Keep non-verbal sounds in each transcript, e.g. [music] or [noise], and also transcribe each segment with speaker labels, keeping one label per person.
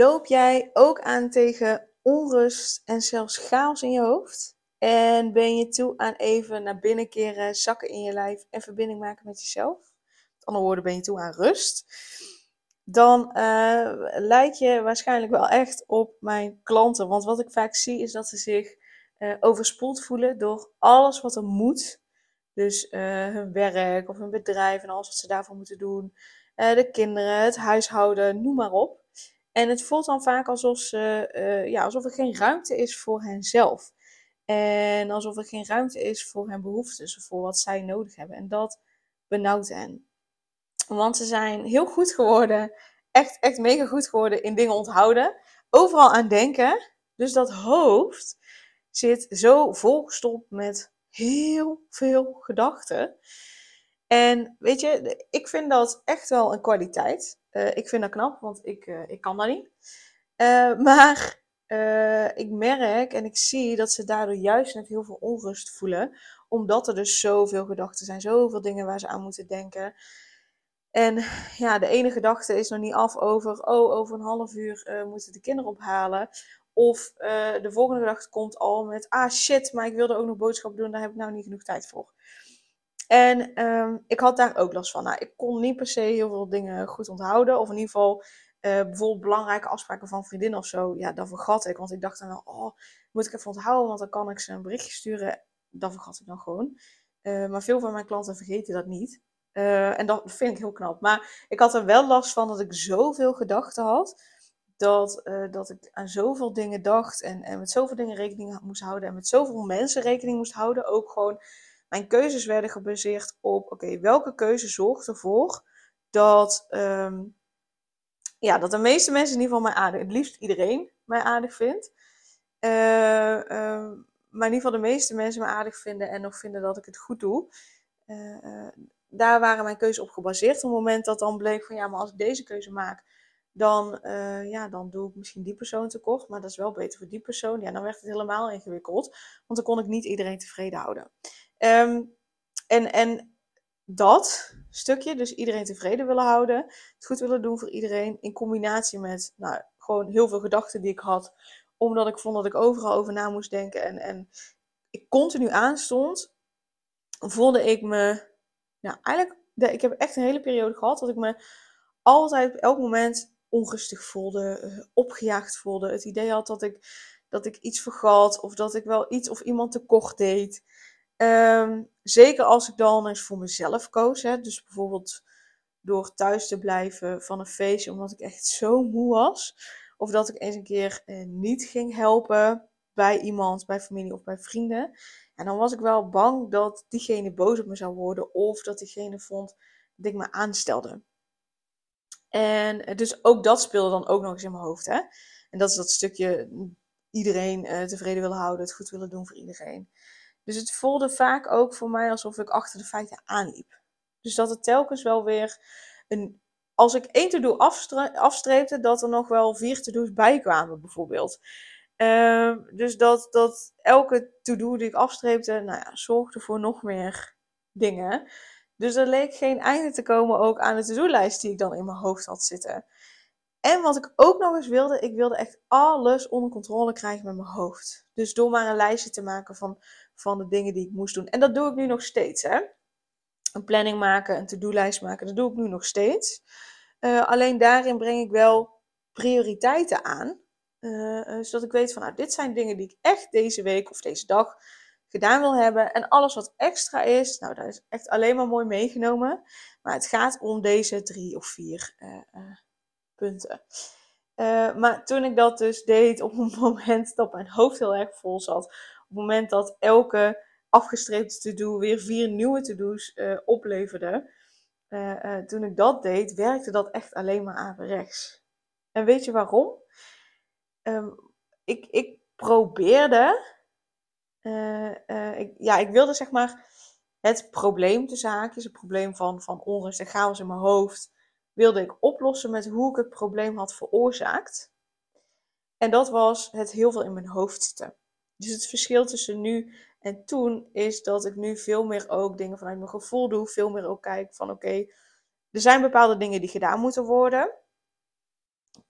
Speaker 1: Loop jij ook aan tegen onrust en zelfs chaos in je hoofd? En ben je toe aan even naar binnen keren, zakken in je lijf en verbinding maken met jezelf? Met andere woorden, ben je toe aan rust? Dan uh, je waarschijnlijk wel echt op mijn klanten. Want wat ik vaak zie is dat ze zich uh, overspoeld voelen door alles wat er moet. Dus uh, hun werk of hun bedrijf en alles wat ze daarvoor moeten doen. de kinderen, het huishouden, noem maar op. En het voelt dan vaak alsof, ze, uh, ja, alsof er geen ruimte is voor henzelf. En alsof er geen ruimte is voor hun behoeftes voor wat zij nodig hebben. En dat benauwt hen. Want ze zijn heel goed geworden, echt, echt mega goed geworden in dingen onthouden. Overal aan denken. Dus dat hoofd zit zo volgestopt met heel veel gedachten. En weet je, ik vind dat echt wel een kwaliteit. Uh, ik vind dat knap, want ik, uh, ik kan dat niet. Uh, [laughs] maar ik merk en ik zie dat ze daardoor juist net heel veel onrust voelen. Omdat er dus zoveel gedachten zijn, zoveel dingen waar ze aan moeten denken. En ja, de ene gedachte is nog niet af over, oh, over een half uur moeten de kinderen ophalen. Of de volgende gedachte komt al met, ah shit, maar ik wilde ook nog boodschappen doen, daar heb ik nou niet genoeg tijd voor. En um, ik had daar ook last van. Nou, ik kon niet per se heel veel dingen goed onthouden. Of in ieder geval uh, bijvoorbeeld belangrijke afspraken van vriendinnen of zo. Ja, dat vergat ik. Want ik dacht dan oh, moet ik even onthouden, want dan kan ik ze een berichtje sturen. Dat vergat ik dan gewoon. Uh, maar veel van mijn klanten vergeten dat niet. Uh, en dat vind ik heel knap. Maar ik had er wel last van dat ik zoveel gedachten had. Dat, dat ik aan zoveel dingen dacht. En, en met zoveel dingen rekening moest houden. En met zoveel mensen rekening moest houden. Ook gewoon mijn keuzes werden gebaseerd op, oké, welke keuze zorgt ervoor dat, um, ja, dat de meeste mensen in ieder geval mij aardig, het liefst iedereen mij aardig vindt. Uh, uh, maar in ieder geval de meeste mensen me aardig vinden en nog vinden dat ik het goed doe. Uh, daar waren mijn keuzes op gebaseerd. Op het moment dat dan bleek van ja, maar als ik deze keuze maak, dan, ja, dan doe ik misschien die persoon tekort. Maar dat is wel beter voor die persoon. Ja, dan werd het helemaal ingewikkeld. Want dan kon ik niet iedereen tevreden houden. Um, en, en dat stukje, dus iedereen tevreden willen houden, het goed willen doen voor iedereen, in combinatie met nou, gewoon heel veel gedachten die ik had, omdat ik vond dat ik overal over na moest denken en, en ik continu aanstond, voelde ik me, nou eigenlijk, ik heb echt een hele periode gehad dat ik me altijd op elk moment onrustig voelde, eh, opgejaagd voelde. Het idee had dat ik, dat ik iets vergat of dat ik wel iets of iemand tekort deed. Um, zeker als ik dan eens voor mezelf koos. Hè, dus bijvoorbeeld door thuis te blijven van een feestje omdat ik echt zo moe was. Of dat ik eens een keer eh, niet ging helpen bij iemand, bij familie of bij vrienden. En dan was ik wel bang dat diegene boos op me zou worden. Of dat diegene vond dat ik me aanstelde. En eh, dus ook dat speelde dan ook nog eens in mijn hoofd. Hè? En dat is dat stukje iedereen uh, tevreden willen houden, het goed willen doen voor iedereen. Dus het voelde vaak ook voor mij alsof ik achter de feiten aanliep. Dus dat het telkens wel weer een. Als ik één to-do afstreepte, dat er nog wel vier to-do's bij kwamen, bijvoorbeeld. Uh, dus dat, dat elke to-do die ik afstreepte, nou ja, zorgde voor nog meer dingen. Dus er leek geen einde te komen ook aan de to-do-lijst die ik dan in mijn hoofd had zitten. En wat ik ook nog eens wilde, ik wilde echt alles onder controle krijgen met mijn hoofd. Dus door maar een lijstje te maken van van de dingen die ik moest doen. En dat doe ik nu nog steeds. Hè? Een planning maken, een to-do-lijst maken, dat doe ik nu nog steeds. Uh, alleen daarin breng ik wel prioriteiten aan. Uh, zodat ik weet van, nou, dit zijn dingen die ik echt deze week of deze dag gedaan wil hebben. En alles wat extra is, nou, dat is echt alleen maar mooi meegenomen. Maar het gaat om deze drie of vier punten. maar toen ik dat dus deed op een [laughs] moment dat mijn hoofd heel erg vol zat, het moment dat elke afgestreepte to-do weer vier nieuwe to-do's uh, opleverde, uh, uh, toen ik dat deed, werkte dat echt alleen maar averechts. En weet je waarom? ehm, ik, ik probeerde, eh, eh, ik, ja, ik wilde zeg maar het probleem te zaken, het probleem van, van onrust en chaos in mijn hoofd, wilde ik oplossen met hoe ik het probleem had veroorzaakt. En dat was het heel veel in mijn hoofd zitten. Dus het verschil tussen nu en toen is dat ik nu veel meer ook dingen vanuit mijn gevoel doe. Veel meer ook kijk van oké, er zijn bepaalde dingen die gedaan moeten worden.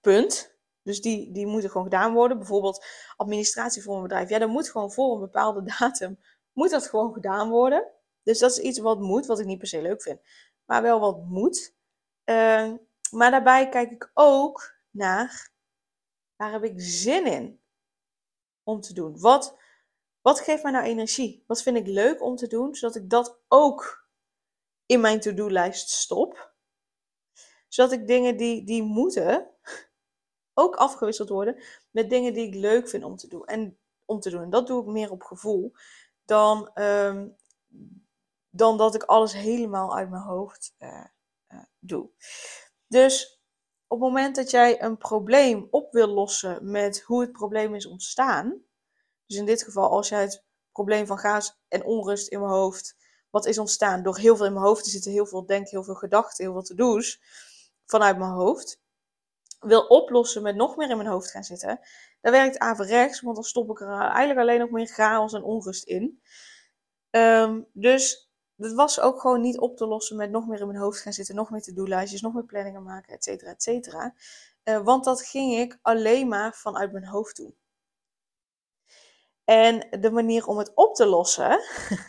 Speaker 1: Punt. Dus die, die moeten gewoon gedaan worden. Bijvoorbeeld administratie voor een bedrijf. Ja, dat moet gewoon voor een bepaalde [laughs] datum, moet dat gewoon gedaan worden. Dus dat is iets wat moet, wat ik niet per se leuk vind. Maar wel wat moet. Uh, maar daarbij kijk ik ook naar, waar heb ik zin in om te doen? Wat, wat geeft mij nou energie? Wat vind ik leuk om te doen, zodat ik dat ook in mijn to-do-lijst stop? Zodat ik dingen die, die moeten, [laughs] ook afgewisseld worden met dingen die ik leuk vind om te doen. En, om te doen. en dat doe ik meer op gevoel dan, ehm, dan dat ik alles helemaal uit mijn hoofd uh, uh, doe. Dus op het moment dat jij een probleem op wil lossen met hoe het probleem is ontstaan, dus in dit geval als jij het probleem van gaas en onrust in mijn hoofd, wat is ontstaan door heel veel in mijn hoofd te zitten, heel veel denken, heel veel gedachten, heel veel to-do's vanuit mijn hoofd, wil oplossen met nog meer in mijn hoofd gaan zitten, dan werkt averechts, want dan stop ik er eigenlijk alleen nog meer chaos en onrust in. Um, dus dat was ook gewoon niet op te lossen met nog meer in mijn hoofd gaan zitten, nog meer to-do-lijstjes, nog meer planningen maken, et cetera, et cetera. Uh, want dat ging ik alleen maar vanuit mijn hoofd doen. En de manier om het op te lossen,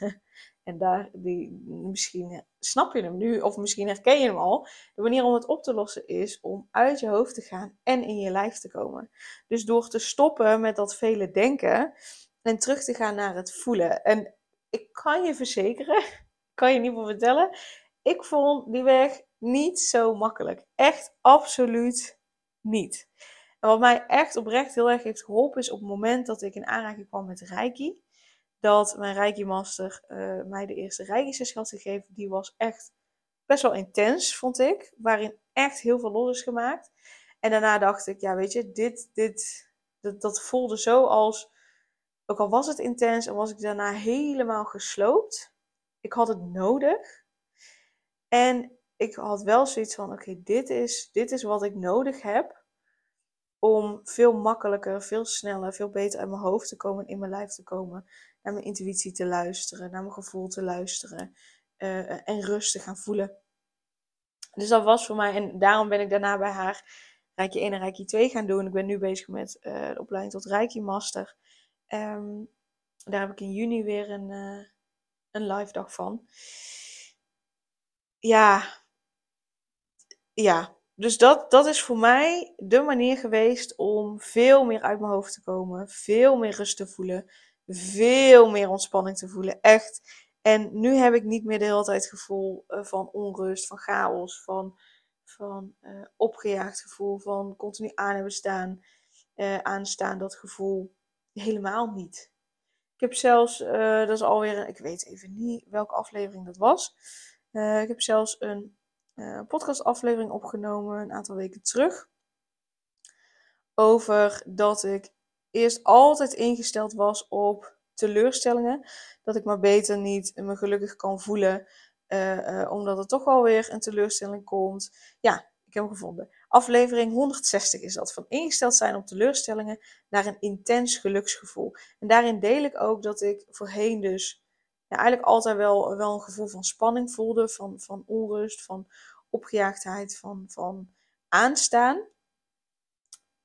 Speaker 1: [laughs] en daar, die, misschien snap je hem nu, of misschien herken je hem al. De manier om het op te lossen is om uit je hoofd te gaan en in je lijf te komen. Dus door te stoppen met dat vele denken en terug te gaan naar het voelen. En ik kan je verzekeren, kan je niet meer vertellen, ik vond die weg niet zo makkelijk. Echt absoluut niet. En wat mij echt oprecht heel erg heeft geholpen is op het moment dat ik in aanraking kwam met Reiki dat mijn Reiki Master uh, mij de eerste Reiki sessie had gegeven. Die was echt best wel intens, vond ik. Waarin echt heel veel los is gemaakt. En daarna dacht ik, ja weet je, dit, dit, dat, dat voelde zo als, ook al was het intens en was ik daarna helemaal gesloopt. Ik had het nodig. En ik had wel zoiets van, oké, dit, is, dit is wat ik nodig heb om veel makkelijker, veel sneller, veel beter uit mijn hoofd te komen en in mijn lijf te komen naar mijn intuïtie te luisteren, naar mijn gevoel te luisteren uh, en rust te gaan voelen. Dus dat was voor mij, en daarom ben ik daarna bij haar Reiki 1 en Reiki 2 gaan doen. Ik ben nu bezig met uh, de opleiding tot Reiki Master. Um, daar heb ik in juni weer een, uh, een live dag van. Ja, ja, dus dat, dat is voor mij de manier geweest om veel meer uit mijn hoofd te komen, veel meer rust te voelen, veel meer ontspanning te voelen. Echt. En nu heb ik niet meer de hele tijd het gevoel eh, van onrust, van chaos, van, van uh, opgejaagd gevoel, van continu aan hebben staan, uh, aanstaan, dat gevoel. Helemaal niet. Ik heb zelfs, dat is alweer, ik weet even niet welke aflevering dat was. ik heb zelfs een podcastaflevering opgenomen een aantal weken terug. Over dat ik eerst altijd ingesteld was op teleurstellingen. Dat ik maar beter niet me gelukkig kan voelen, omdat er toch alweer een teleurstelling komt. Ja, ik heb hem gevonden. Aflevering 160 is dat. Van ingesteld zijn op teleurstellingen naar een intens geluksgevoel. En daarin deel ik ook dat ik voorheen dus ja, eigenlijk altijd wel, wel een gevoel van spanning voelde. Van, van onrust, van opgejaagdheid, van, van aanstaan.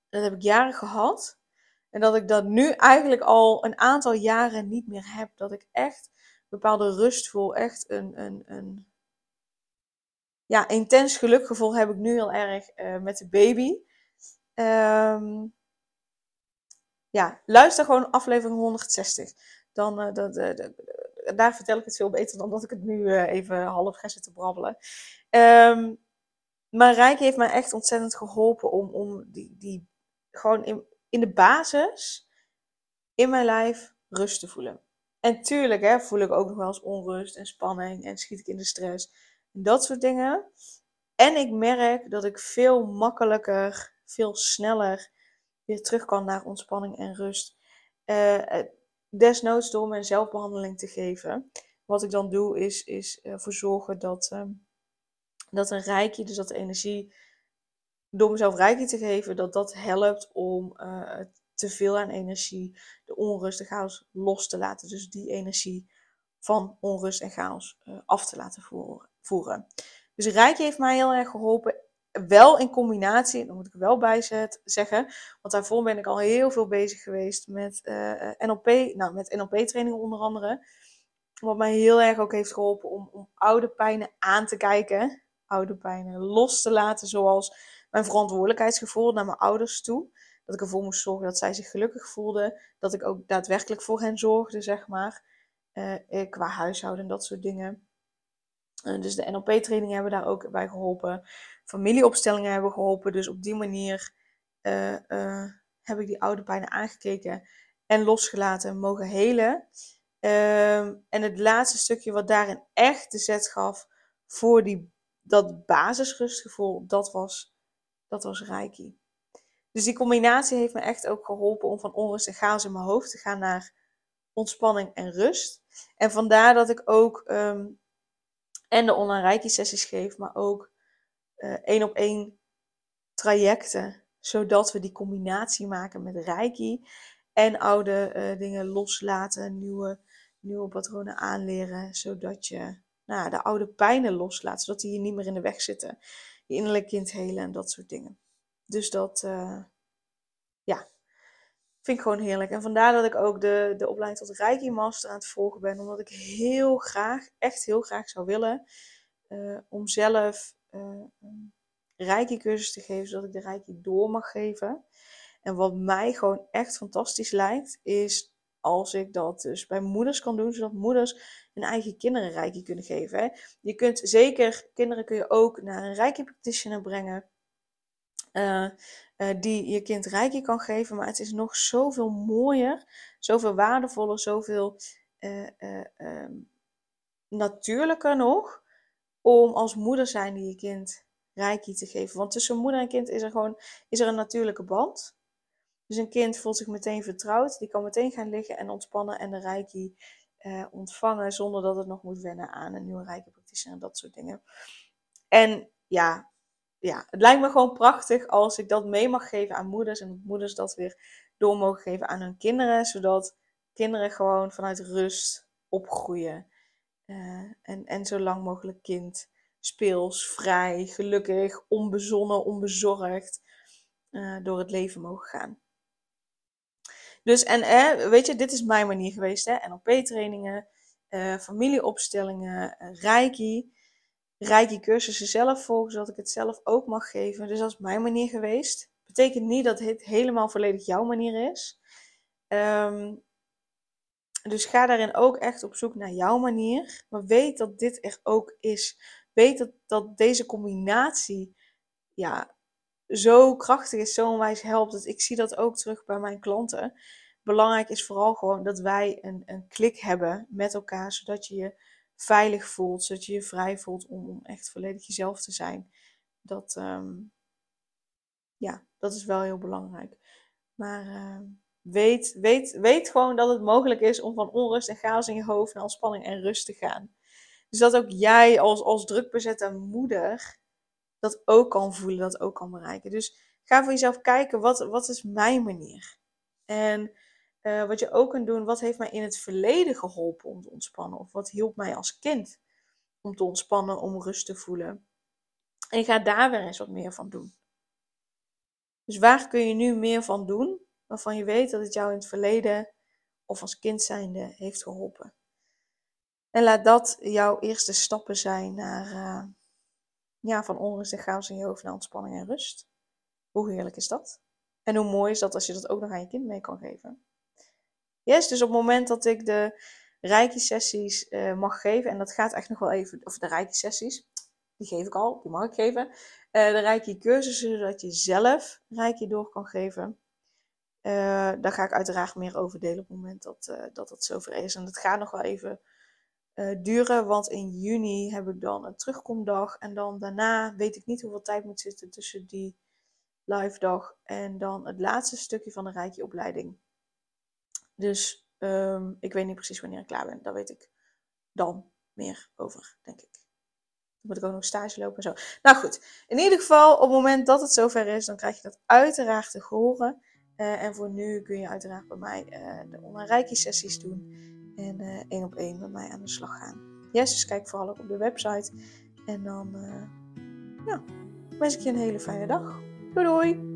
Speaker 1: Dat heb ik jaren gehad. En dat ik dat nu eigenlijk al een aantal jaren niet meer heb. Dat ik echt bepaalde rust voel. Echt een, een, een ja, intens gelukgevoel heb ik nu heel erg uh, met de baby. Um, ja, luister gewoon aflevering 160. Dan, uh, daar vertel ik het veel beter dan dat ik het nu even half ga zitten brabbelen. Um, maar Rijk heeft mij echt ontzettend geholpen om, om die, die gewoon in, in de basis in mijn lijf rust te voelen. En tuurlijk hè, voel ik ook nog wel eens onrust en spanning en schiet ik in de stress dat soort dingen. En ik merk dat ik veel makkelijker, veel sneller weer terug kan naar ontspanning en rust. Uh, desnoods door mijn zelfbehandeling te geven. Wat ik dan doe is, is ervoor zorgen dat, uh, dat een rijkje, dus dat de energie, door mezelf rijkje te geven, dat dat helpt om uh, te veel aan energie, de onrust, de chaos los te laten. Dus die energie van onrust en chaos af te laten voeren. Dus Rijkje heeft mij heel erg geholpen wel in combinatie, dan moet ik wel bij zeggen, want daarvoor ben ik al heel veel bezig geweest met uh, eh, NLP, nou met NLP-trainingen onder andere. Wat mij heel erg ook heeft geholpen om, om oude pijnen aan te kijken, oude pijnen los te laten, zoals mijn verantwoordelijkheidsgevoel naar mijn ouders toe. Dat ik ervoor moest zorgen dat zij zich gelukkig voelden, dat ik ook daadwerkelijk voor hen zorgde, zeg maar, uh, qua huishouden en dat soort dingen. Uh, dus de NLP-trainingen hebben daar ook bij geholpen familieopstellingen hebben geholpen. Dus op die manier uh, uh, heb ik die oude pijnen aangekeken en losgelaten, mogen helen. Uh, en het laatste stukje wat daarin echt de zet gaf voor die, dat basisrustgevoel, dat was, dat was Reiki. Dus die combinatie heeft me echt ook geholpen om van onrust en chaos in mijn hoofd te gaan naar ontspanning en rust. En vandaar dat ik ook um, en de online Reiki sessies geef, maar ook uh, één op één trajecten, zodat we die combinatie maken met reiki en oude uh, dingen loslaten, nieuwe, nieuwe patronen aanleren, zodat je nou, de oude pijnen loslaat, zodat die je niet meer in de weg zitten. Je innerlijk kind helen en dat soort dingen. Dus dat, uh, ja, vind ik gewoon heerlijk. En vandaar dat ik ook de, de opleiding tot Reiki Master aan het volgen ben. Omdat ik heel graag, echt heel graag zou willen, uh, om zelf uh, Reiki cursus te geven, zodat ik de Reiki door mag geven. En wat mij gewoon echt fantastisch lijkt, is als ik dat dus bij moeders kan doen, zodat moeders hun eigen kinderen Reiki kunnen geven. Je kunt zeker, kinderen kun je ook naar een Reiki practitioner brengen. Uh, uh, die je kind Reiki kan geven, maar het is nog zoveel mooier, zoveel waardevoller, zoveel uh, natuurlijker nog om als moeder zijn die je kind reiki te geven. Want tussen moeder en kind is er gewoon is er een natuurlijke band. Dus een kind voelt zich meteen vertrouwd. Die kan meteen gaan liggen en ontspannen en de reiki eh, ontvangen zonder dat het nog moet wennen aan een nieuwe reiki practitioner en dat soort dingen. En ja, ja, het lijkt me gewoon prachtig als ik dat mee mag geven aan moeders en moeders dat weer door mogen geven aan hun kinderen, zodat kinderen gewoon vanuit rust opgroeien. Uh, en, en zo lang mogelijk kind speels, vrij, gelukkig, onbezonnen, onbezorgd uh, door het leven mogen gaan. Dus en eh, weet je, dit is mijn manier geweest. Hè? NLP-trainingen, uh, familieopstellingen, reiki. Reiki-cursussen zelf volgen, zodat ik het zelf ook mag geven. Dus dat is mijn manier geweest. Betekent niet dat dit helemaal volledig jouw manier is. Um, dus ga daarin ook echt op zoek naar jouw manier. Maar weet dat dit er ook is. Weet dat, dat deze combinatie ja, zo krachtig is, zo onwijs helpt. Dat ik zie dat ook terug bij mijn klanten. Belangrijk is vooral gewoon dat wij een, een klik hebben met elkaar. Zodat je je veilig voelt. Zodat je je vrij voelt om, om echt volledig jezelf te zijn. Dat, um, ja, dat is wel heel belangrijk. Maar... Uh, Weet, weet, weet gewoon dat het mogelijk is om van onrust en chaos in je hoofd naar ontspanning en rust te gaan. Dus dat ook jij als, als drukbezette moeder dat ook kan voelen, dat ook kan bereiken. Dus ga voor jezelf kijken, wat, wat is mijn manier? En uh, wat je ook kunt doen, wat heeft mij in het verleden geholpen om te ontspannen? Of wat hielp mij als kind om te ontspannen, om rust te voelen? En ga daar weer eens wat meer van doen. Dus waar kun je nu meer van doen? waarvan je weet dat het jou in het verleden of als kind zijnde heeft geholpen. En laat dat jouw eerste stappen zijn naar, uh, ja, van onrust en chaos in je hoofd naar ontspanning en rust. Hoe heerlijk is dat? En hoe mooi is dat als je dat ook nog aan je kind mee kan geven? Yes, dus op het moment dat ik de Reiki-sessies uh, mag geven, en dat gaat echt nog wel even, of de Reiki-sessies, die geef ik al, die mag ik geven. Uh, de Reiki-cursussen, zodat je zelf Reiki door kan geven. Uh, daar ga ik uiteraard meer over delen op het moment dat, dat het zover is. En dat gaat nog wel even duren, want in juni heb ik dan een terugkomdag. En dan daarna weet ik niet hoeveel tijd moet zitten tussen die live dag. En dan het laatste stukje van de rijke opleiding. Dus ehm, ik weet niet precies wanneer ik klaar ben. Daar weet ik dan meer over, denk ik. Dan moet ik ook nog stage lopen en zo. Nou goed, in ieder geval, op het moment dat het zover is, dan krijg je dat uiteraard te horen. Uh, en voor nu kun je uiteraard bij mij uh, de online reiki sessies doen. En uh, één op één bij mij aan de slag gaan. Yes, dus kijk vooral ook op de website. En dan ja, wens ik je een hele fijne dag. Doei doei!